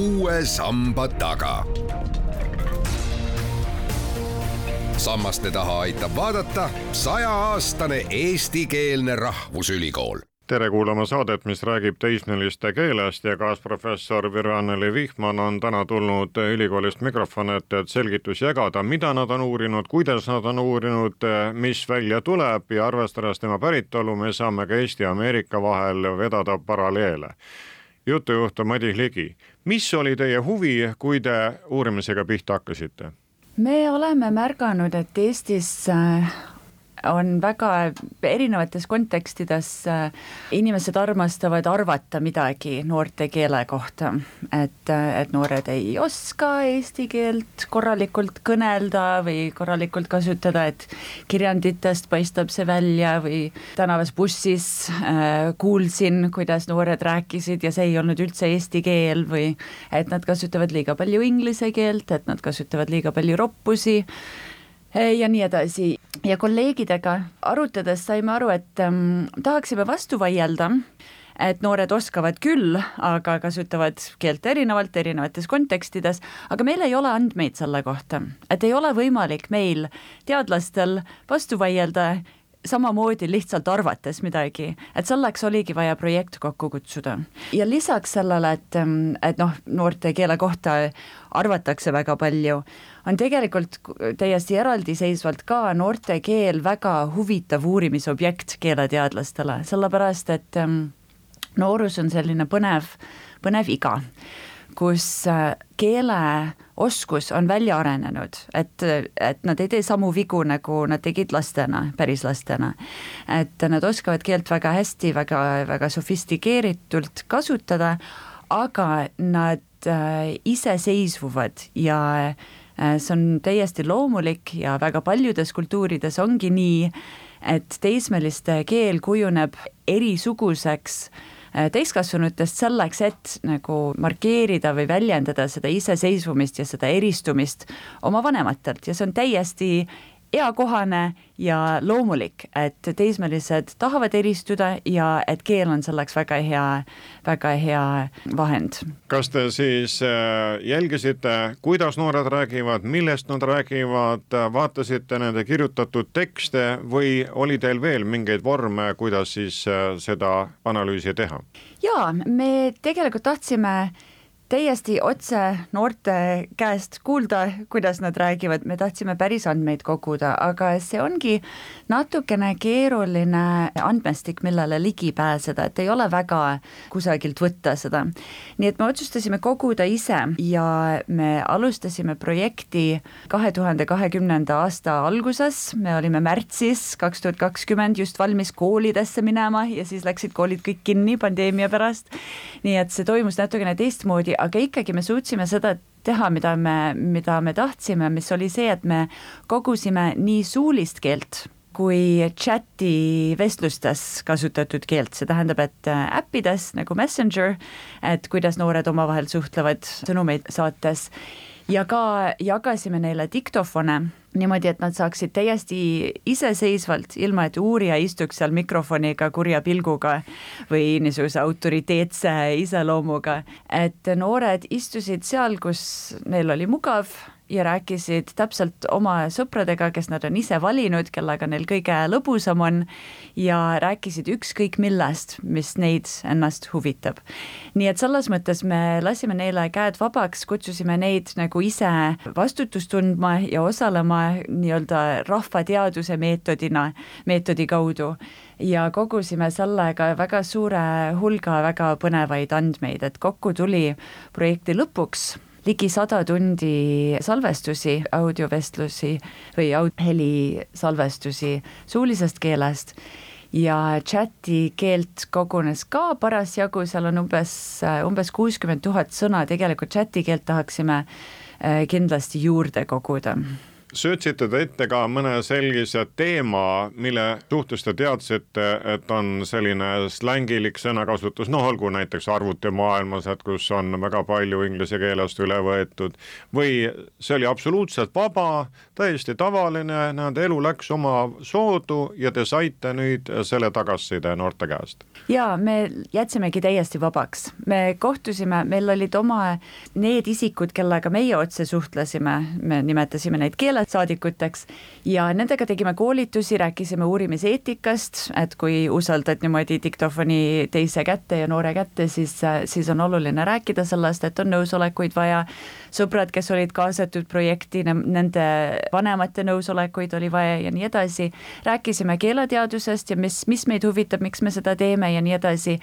uue samba taga. sammaste taha aitab vaadata sajaaastane eestikeelne rahvusülikool tere kuulama saadet, mis räägib teismeliste keelest ja kaasprofessor Virve-Anneli Vihman on täna tulnud ülikoolist mikrofoni ette, et selgitusi jagada, mida nad on uurinud, kuidas nad on uurinud, mis välja tuleb ja arvestades tema päritolu, me saame ka Eesti ja Ameerika vahel vedada paralleele. Jutujuht on Madis Ligi. mis oli teie huvi, kui te uurimisega pihta hakkasite? me oleme märganud, et Eestis on väga erinevates kontekstides, äh, inimesed armastavad arvata midagi noorte keele kohta. et, äh, et noored ei oska eesti keelt korralikult kõnelda või korralikult kasutada, et kirjanditest paistab see välja või tänavas bussis äh, kuulsin, kuidas noored rääkisid ja see ei olnud üldse eesti keel või et nad kasutavad liiga palju inglise keelt, et nad kasutavad liiga palju roppusi ja nii edasi. Ja kolleegidega arutades saime aru, et ähm, tahaksime vastu vaielda, et noored oskavad küll, aga kasutavad keelt erinevalt, erinevates kontekstides, aga meil ei ole andmeid selle kohta, et ei ole võimalik meil, teadlastel, vastu vaielda samamoodi lihtsalt arvates midagi, et selleks oligi vaja projekt kokku kutsuda. ja lisaks sellele, et, ähm, et noh, noorte keele kohta arvatakse väga palju, on tegelikult täiesti eraldiseisvalt ka noorte keel väga huvitav uurimisobjekt keeleteadlastele, sellepärast et ähm, noorus on selline põnev, põnev iga, kus äh, keeleoskus on välja arenenud, et, et nad ei tee samu vigu, nagu nad tegid lastena, päris lastena. et nad oskavad keelt väga hästi, väga, väga sofistikeeritult kasutada, aga nad äh, iseseisvuvad ja äh, see on täiesti loomulik ja väga paljudes kultuurides ongi nii, et teismeliste keel kujuneb erisuguseks äh, täiskasvanutest selleks, et nagu markeerida või väljendada seda iseseisvumist ja seda eristumist oma vanematelt. Ja see on täiesti eakohane ja loomulik, et teismelised tahavad eristuda ja et keel on selleks väga hea, väga hea vahend. kas te siis äh, jälgisite, kuidas noored räägivad, millest nad räägivad, vaatasite nende kirjutatud tekste või oli teil veel mingeid vorme, kuidas siis äh, seda analüüsi teha? jaa, me tegelikult tahtsime täiesti otse noorte käest kuulda, kuidas nad räägivad, me tahtsime päris andmeid koguda, aga see ongi natukene keeruline andmestik, millele ligi pääseda, et ei ole väga kusagilt võtta seda. nii et me otsustasime koguda ise ja me alustasime projekti kahe tuhande kahekümnenda aasta alguses, me olime märtsis kaks tuhat kakskümmend just valmis koolidesse minema ja siis läksid koolid kõik kinni pandeemia pärast. nii et see toimus natukene teistmoodi, aga ikkagi me suutsime seda teha, mida me, mida me tahtsime, mis oli see, et me kogusime nii suulist keelt kui chati vestlustes kasutatud keelt, see tähendab, et äppides nagu Messenger, et kuidas noored omavahel suhtlevad sõnumeid saates ja ka jagasime neile diktofone niimoodi, et nad saaksid täiesti iseseisvalt, ilma et uurija istuks seal mikrofoniga kurja pilguga või niisuguse autoriteetse iseloomuga, et noored istusid seal, kus neil oli mugav ja rääkisid täpselt oma sõpradega, kes nad on ise valinud, kellega neil kõige lõbusam on ja rääkisid ükskõik millest, mis neid ennast huvitab. nii et selles mõttes me lasime neile käed vabaks, kutsusime neid nagu ise vastutust tundma ja osalema nii-öelda rahvateaduse meetodina, meetodi kaudu ja kogusime sellega väga suure hulga väga põnevaid andmeid, et kokku tuli projekti lõpuks ligi sada tundi salvestusi, audiovestlusi või aud-, helisalvestusi suulisest keelest. Ja chati keelt kogunes ka parasjagu, seal on umbes, umbes kuuskümmend tuhat sõna, tegelikult chati keelt tahaksime äh, kindlasti juurde koguda söötsite te ette ka mõne sellise teema, mille suhtes te teadsite, et on selline slängilik sõnakasutus, noh olgu näiteks arvutimaailmas, et kus on väga palju inglise keelest üle võetud, või see oli absoluutselt vaba, täiesti tavaline, näed, elu läks oma soodu ja te saite nüüd selle tagasiside noorte käest? jaa, me jätsimegi täiesti vabaks, me kohtusime, meil olid oma need isikud, kellega meie otse suhtlesime, me nimetasime neid keelesaadikuteks ja nendega tegime koolitusi, rääkisime uurimiseetikast, et kui usaldad niimoodi diktofoni teise kätte ja noore kätte, siis, siis on oluline rääkida sellest, et on nõusolekuid vaja, sõbrad, kes olid kaasatud projekti, nende vanemate nõusolekuid oli vaja ja nii edasi, rääkisime keeleteadusest ja mis, mis meid huvitab, miks me seda teeme ja nii edasi,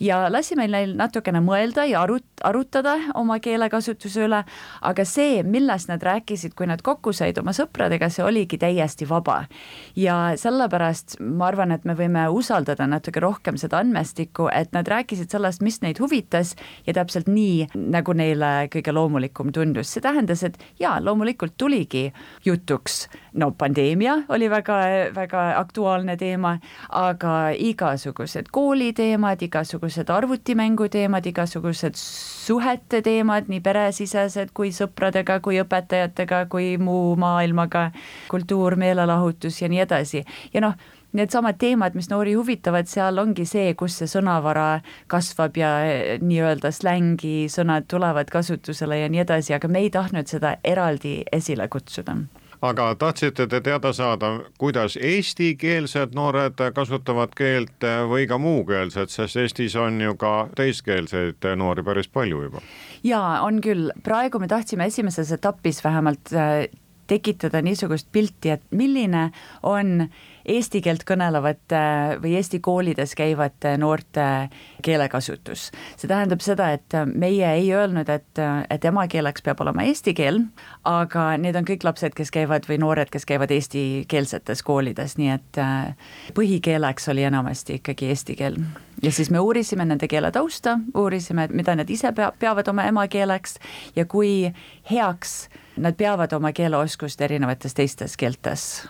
ja lasime neil natukene mõelda ja arut-, arutada oma keelekasutuse üle, aga see, millest nad rääkisid, kui nad kokku said oma sõpradega, see oligi täiesti vaba. ja sellepärast ma arvan, et me võime usaldada natuke rohkem seda andmestikku, et nad rääkisid sellest, mis neid huvitas ja täpselt nii, nagu neile kõige loomulikum tundus, see tähendas, et jaa, loomulikult tuligi jutuks, no pandeemia oli väga, väga aktuaalne teema, aga igasugused kooliteemad, igasugused arvutimängu teemad, igasugused suhete teemad, nii peresisesed kui sõpradega, kui õpetajatega, kui muu maailmaga, kultuur, meelelahutus ja nii edasi. Ja noh, needsamad teemad, mis noori huvitavad, seal ongi see, kus see sõnavara kasvab ja eh, nii-öelda slängi sõnad tulevad kasutusele ja nii edasi, aga me ei tahtnud seda eraldi esile kutsuda. Aga tahtsite te teada saada, kuidas eestikeelsed noored kasutavad keelt või ka muukeelsed, sest Eestis on ju ka teiskeelseid noori päris palju juba? jaa, on küll, praegu me tahtsime esimeses etapis vähemalt eh, tekitada niisugust pilti, et milline on eesti keelt kõnelevate või Eesti koolides käivate noorte keelekasutus. see tähendab seda, et meie ei öelnud, et, et emakeeleks peab olema eesti keel, aga need on kõik lapsed, kes käivad või noored, kes käivad eestikeelsetes koolides, nii et äh, põhikeeleks oli enamasti ikkagi eesti keel. ja siis me uurisime nende keele tausta, uurisime, mida nad ise pea, peavad oma emakeeleks ja kui heaks nad peavad oma keeleoskust erinevates teistes keeltes.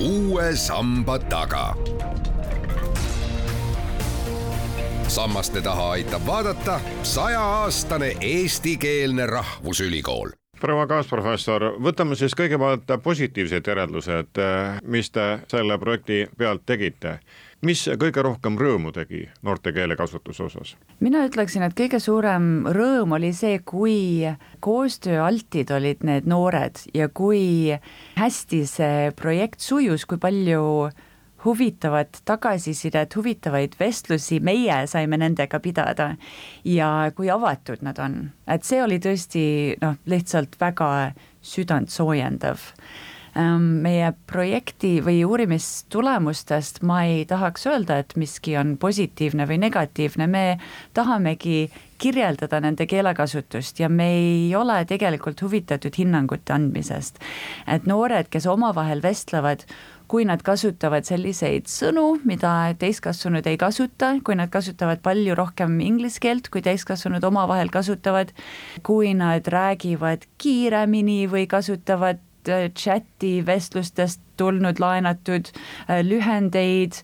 Uue samba taga. sammaste taha aitab vaadata sajaaastane eestikeelne rahvusülikool. Proua kaasprofessor, võtame siis kõigepealt positiivsed järeldused, mis te selle projekti pealt tegite mis kõige rohkem rõõmu tegi noorte keelekasutuse osas? mina ütleksin, et kõige suurem rõõm oli see, kui koostööaltid olid need noored ja kui hästi see projekt sujus, kui palju huvitavat tagasisidet, huvitavaid vestlusi meie saime nendega pidada ja kui avatud nad on, et see oli tõesti noh, lihtsalt väga südantsoojendav meie projekti või uurimistulemustest ma ei tahaks öelda, et miski on positiivne või negatiivne, me tahamegi kirjeldada nende keelekasutust ja me ei ole tegelikult huvitatud hinnangute andmisest. et noored, kes omavahel vestlevad, kui nad kasutavad selliseid sõnu, mida täiskasvanud ei kasuta, kui nad kasutavad palju rohkem inglise keelt, kui täiskasvanud omavahel kasutavad, kui nad räägivad kiiremini või kasutavad chati vestlustest tulnud laenatud äh, lühendeid,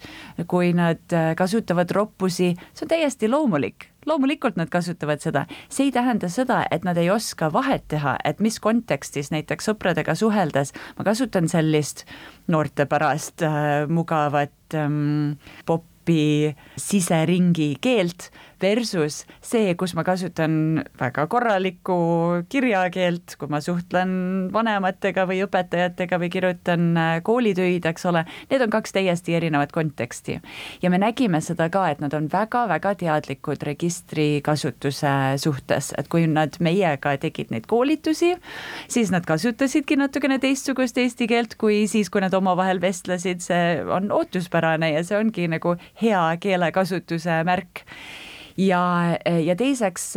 kui nad äh, kasutavad roppusi, see on täiesti loomulik. Loomulikult nad kasutavad seda, see ei tähenda seda, et nad ei oska vahet teha, et mis kontekstis näiteks sõpradega suheldes ma kasutan sellist noortepärast äh, mugavat ähm, popi siseringi keelt versus see, kus ma kasutan väga korralikku kirjakeelt, kui ma suhtlen vanematega või õpetajatega või kirjutan äh, koolitöid, eks ole, need on kaks täiesti erinevat konteksti. ja me nägime seda ka, et nad on väga-väga teadlikud registri kasutuse suhtes, et kui nad meiega tegid neid koolitusi, siis nad kasutasidki natukene teistsugust eesti keelt kui siis, kui nad omavahel vestlesid, see on ootuspärane ja see ongi nagu hea keelekasutuse märk ja, ja teiseks,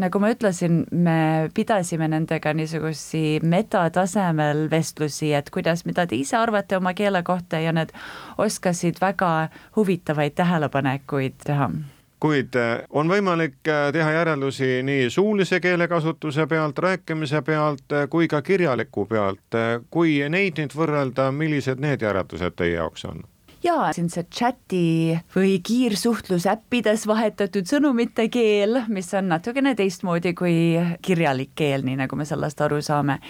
nagu ma ütlesin, me pidasime nendega niisugusi metatasemel vestlusi, et kuidas, mida te ise arvate oma keele kohta ja nad oskasid väga huvitavaid tähelepanekuid teha kuid on võimalik teha järeldusi nii suulise keelekasutuse pealt, rääkimise pealt kui ka kirjaliku pealt. kui neid nüüd võrrelda, millised need järeldused teie jaoks on? Jaa, siin see chati või kiirsuhtlusäppides vahetatud sõnumite keel, mis on natukene teistmoodi kui kirjalik keel, nii nagu me sellest aru saame.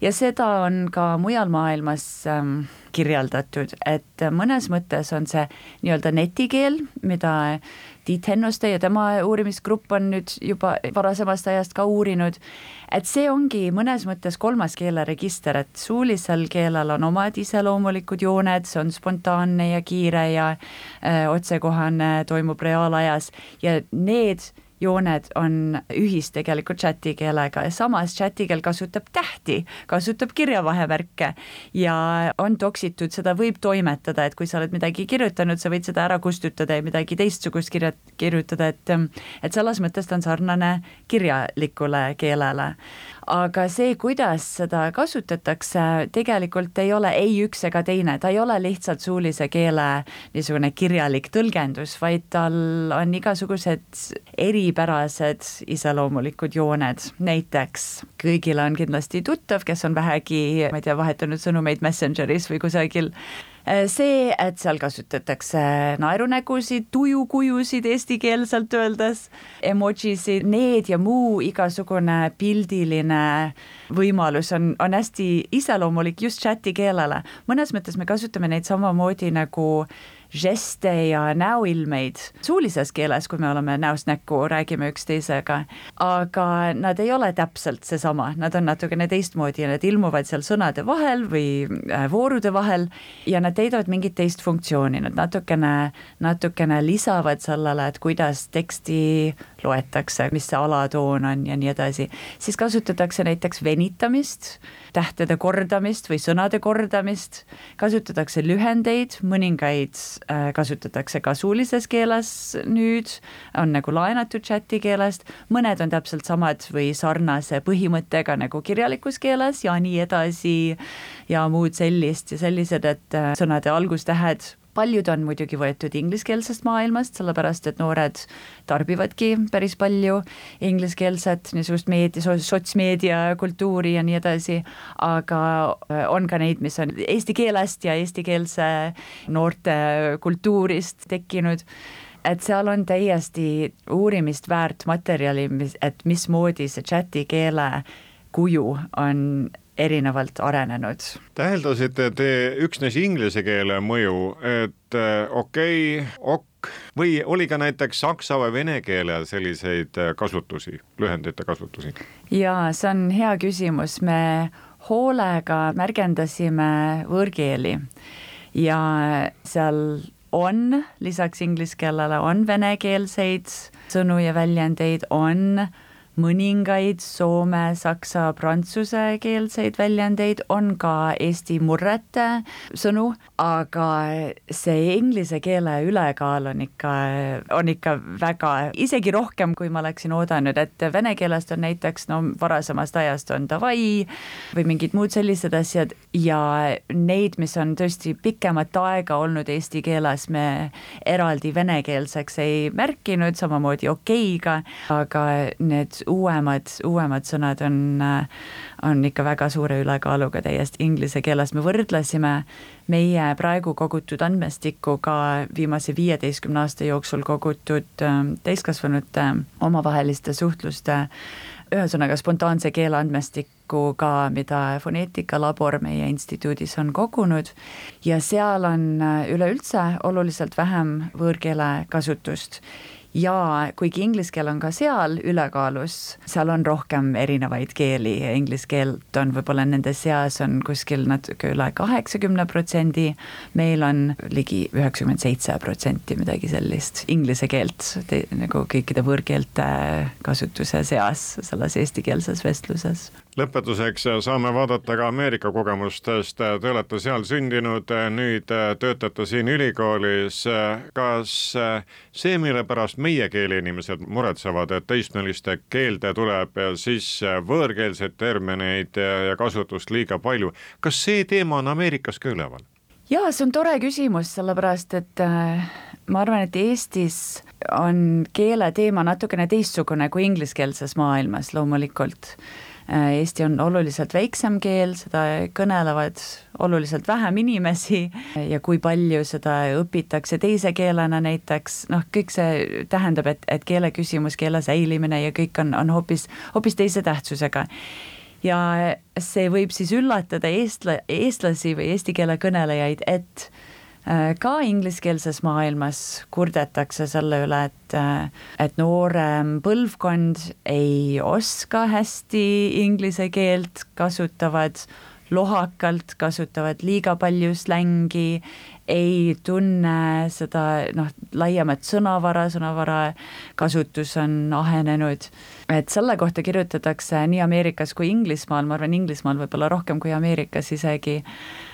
ja seda on ka mujal maailmas ähm, kirjeldatud, et mõnes mõttes on see nii-öelda netikeel, mida Tiit Hennuste ja tema uurimisgrupp on nüüd juba varasemast ajast ka uurinud, et see ongi mõnes mõttes kolmas keeleregister, et suulisel keelel on omad iseloomulikud jooned, see on spontaanne ja kiire ja öö, äh, otsekohane, toimub reaalajas. ja need jooned on ühis tegelikult chati keelega ja samas chati keel kasutab tähti, kasutab kirjavahemärke ja on toksitud, seda võib toimetada, et kui sa oled midagi kirjutanud, sa võid seda ära kustutada ja midagi teistsugust kirja, kirjutada, et et selles mõttes ta on sarnane kirjalikule keelele aga see, kuidas seda kasutatakse, tegelikult ei ole ei üks ega teine, ta ei ole lihtsalt suulise keele niisugune kirjalik tõlgendus, vaid tal on igasugused eripärased iseloomulikud jooned, näiteks kõigile on kindlasti tuttav, kes on vähegi, ma ei tea, vahetanud sõnumeid Messengeris või kusagil see, et seal kasutatakse naerunägusid, tujukujusid eestikeelselt öeldes, emojisid, need ja muu igasugune pildiline võimalus on, on hästi iseloomulik just chati keelele. mõnes mõttes me kasutame neid samamoodi nagu žeste ja näoilmeid suulises keeles, kui me oleme näost näkku, räägime üksteisega, aga nad ei ole täpselt seesama, nad on natukene teistmoodi ja need ilmuvad seal sõnade vahel või äh, voorude vahel ja nad täidavad mingit teist funktsiooni, nad natukene, natukene lisavad sellele, et kuidas teksti loetakse, mis see alatoon on ja nii edasi, siis kasutatakse näiteks venitamist, tähtede kordamist või sõnade kordamist, kasutatakse lühendeid, mõningaid äh, kasutatakse ka suulises keeles nüüd, on nagu laenatud chati keelest, mõned on täpselt samad või sarnase põhimõttega nagu kirjalikus keeles ja nii edasi ja muud sellist ja sellised, et äh, sõnade algustähed paljud on muidugi võetud ingliskeelsest maailmast, sellepärast et noored tarbivadki päris palju ingliskeelset niisugust meedia, sotsmeedia kultuuri ja nii edasi, aga äh, on ka neid, mis on eesti keelest ja eestikeelse noorte kultuurist tekkinud. Et seal on täiesti uurimist väärt materjali, mis, et mismoodi see chati keele kuju on erinevalt arenenud. täheldasite te üksnes inglise keele mõju, et äh, okei okay,, ok, või oli ka näiteks saksa või vene keelel selliseid äh, kasutusi, lühendite kasutusi? jaa, see on hea küsimus, me hoolega märgendasime võõrkeeli ja seal on lisaks inglise keelele on venekeelseid sõnu ja väljendeid, on mõningaid soome, saksa, prantsuse keelseid väljendeid, on ka eesti murrete sõnu, aga see inglise keele ülekaal on ikka, on ikka väga, isegi rohkem, kui ma oleksin oodanud, et vene keelest on näiteks no varasemast ajast on davai või mingid muud sellised asjad ja neid, mis on tõesti pikemat aega olnud eesti keeles, me eraldi venekeelseks ei märkinud, samamoodi okeiga, aga need uuemad, uuemad sõnad on, on ikka väga suure ülekaaluga täiesti inglise keeles, me võrdlesime meie praegu kogutud andmestikku ka viimase viieteistkümne aasta jooksul kogutud ähm, täiskasvanute omavaheliste suhtluste ühesõnaga spontaanse keele andmestikku ka, mida foneetikalabor meie instituudis on kogunud. Ja seal on äh, üleüldse oluliselt vähem võõrkeele kasutust ja kuigi inglise keel on ka seal ülekaalus, seal on rohkem erinevaid keeli ja inglise keelt on võib-olla nende seas on kuskil natuke üle kaheksakümne protsendi, meil on ligi üheksakümmend seitse protsenti, midagi sellist, inglise keelt te, nagu kõikide võõrkeelte kasutuse seas selles eestikeelses vestluses lõpetuseks saame vaadata ka Ameerika kogemustest, te olete seal sündinud, nüüd töötate siin ülikoolis, kas see, mille pärast meie keeleinimesed muretsevad, et teismeliste keelde tuleb sisse võõrkeelseid termineid ja kasutust liiga palju, kas see teema on Ameerikas ka üleval? jaa, see on tore küsimus, sellepärast et äh, ma arvan, et Eestis on keele teema natukene teistsugune kui ingliskeelses maailmas loomulikult Eesti on oluliselt väiksem keel, seda kõnelevad oluliselt vähem inimesi. Ja kui palju seda õpitakse teise keelena näiteks, noh, kõik see tähendab, et, et keele küsimus, keele säilimine ja kõik on, on hoopis, hoopis teise tähtsusega. Ja see võib siis üllatada eestla-, eestlasi või eesti keele kõnelejaid, et Äh, ka ingliskeelses maailmas kurdetakse selle üle, et, äh, et noorem põlvkond ei oska hästi inglise keelt, kasutavad lohakalt, kasutavad liiga palju slängi, ei tunne seda noh, laiemat sõnavara, sõnavara kasutus on ahenenud. et selle kohta kirjutatakse nii Ameerikas kui Inglismaal, ma arvan, Inglismaal võib-olla rohkem kui Ameerikas isegi.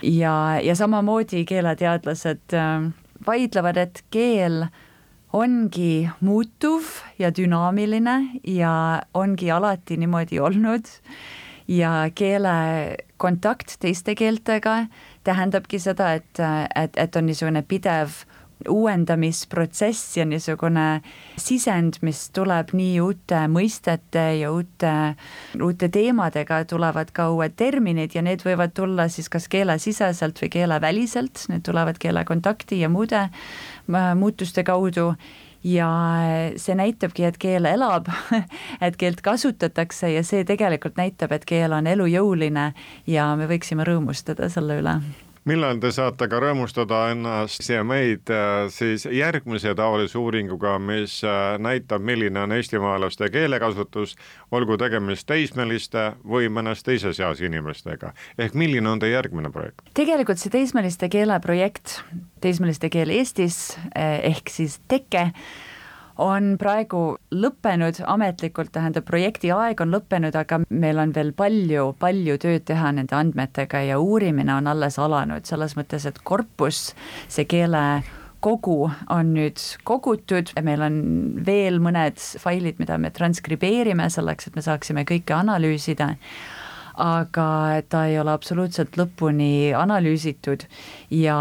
ja, ja samamoodi keeleteadlased äh, vaidlevad, et keel ongi muutuv ja dünaamiline ja ongi alati niimoodi olnud ja keele kontakt teiste keeltega tähendabki seda, et, et, et on niisugune pidev uuendamisprotsess ja niisugune sisend, mis tuleb nii uute mõistete ja uute, uute teemadega, tulevad ka uued terminid ja need võivad tulla siis kas keelesiseselt või keeleväliselt, need tulevad keelekontakti ja muude äh, muutuste kaudu ja see näitabki, et keel elab, et keelt kasutatakse ja see tegelikult näitab, et keel on elujõuline ja me võiksime rõõmustada selle üle millal te saate ka rõõmustada ennast ja meid äh, siis järgmise taolise uuringuga, mis äh, näitab, milline on eestimaalaste keelekasutus, olgu tegemist teismeliste või mõnes teises eas inimestega. ehk milline on teie järgmine projekt? tegelikult see teismeliste keele projekt, teismeliste keel Eestis eh, ehk siis TEKE on praegu lõppenud, ametlikult tähendab, projekti aeg on lõppenud, aga meil on veel palju, palju tööd teha nende andmetega ja uurimine on alles alanud, selles mõttes, et korpus, see keele kogu on nüüd kogutud, meil on veel mõned failid, mida me transkribeerime selleks, et me saaksime kõike analüüsida aga ta ei ole absoluutselt lõpuni analüüsitud ja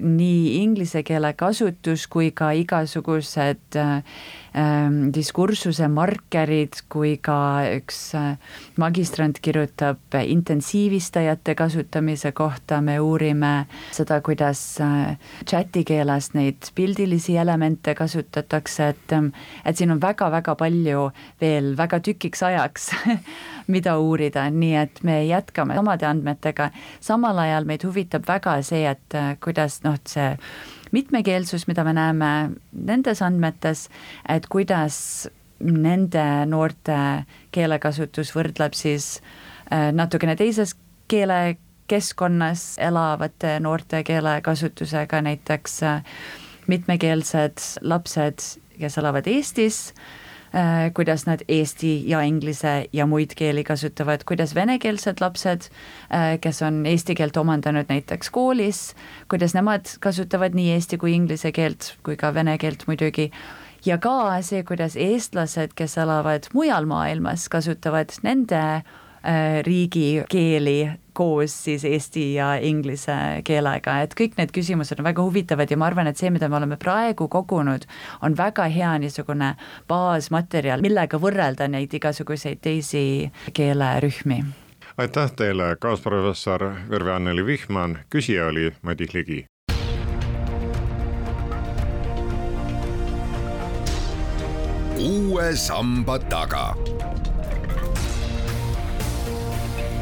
nii inglise keele kasutus kui ka igasugused äh, ähm, diskursuse markerid, kui ka üks äh, magistrant kirjutab intensiivistajate kasutamise kohta, me uurime seda, kuidas äh, chati keeles neid pildilisi elemente kasutatakse, et ähm, et siin on väga-väga palju veel väga tükiks ajaks mida uurida, nii et me jätkame samade andmetega, samal ajal meid huvitab väga see, et äh, kuidas noh, see mitmekeelsus, mida me näeme nendes andmetes, et kuidas nende noorte keelekasutus võrdleb siis äh, natukene teises keelekeskkonnas elavate noorte keelekasutusega, näiteks äh, mitmekeelsed lapsed, kes elavad Eestis, kuidas nad eesti ja inglise ja muid keeli kasutavad, kuidas venekeelsed lapsed, kes on eesti keelt omandanud näiteks koolis, kuidas nemad kasutavad nii eesti kui inglise keelt kui ka vene keelt muidugi. Ja ka see, kuidas eestlased, kes elavad mujal maailmas, kasutavad nende äh, riigikeeli koos siis eesti ja inglise keelega, et kõik need küsimused on väga huvitavad ja ma arvan, et see, mida me oleme praegu kogunud, on väga hea niisugune baasmaterjal, millega võrrelda neid igasuguseid teisi keelerühmi aitäh teile, kaasprofessor Virve Anneli Vihman, küsija oli Madis Ligi. uue samba taga.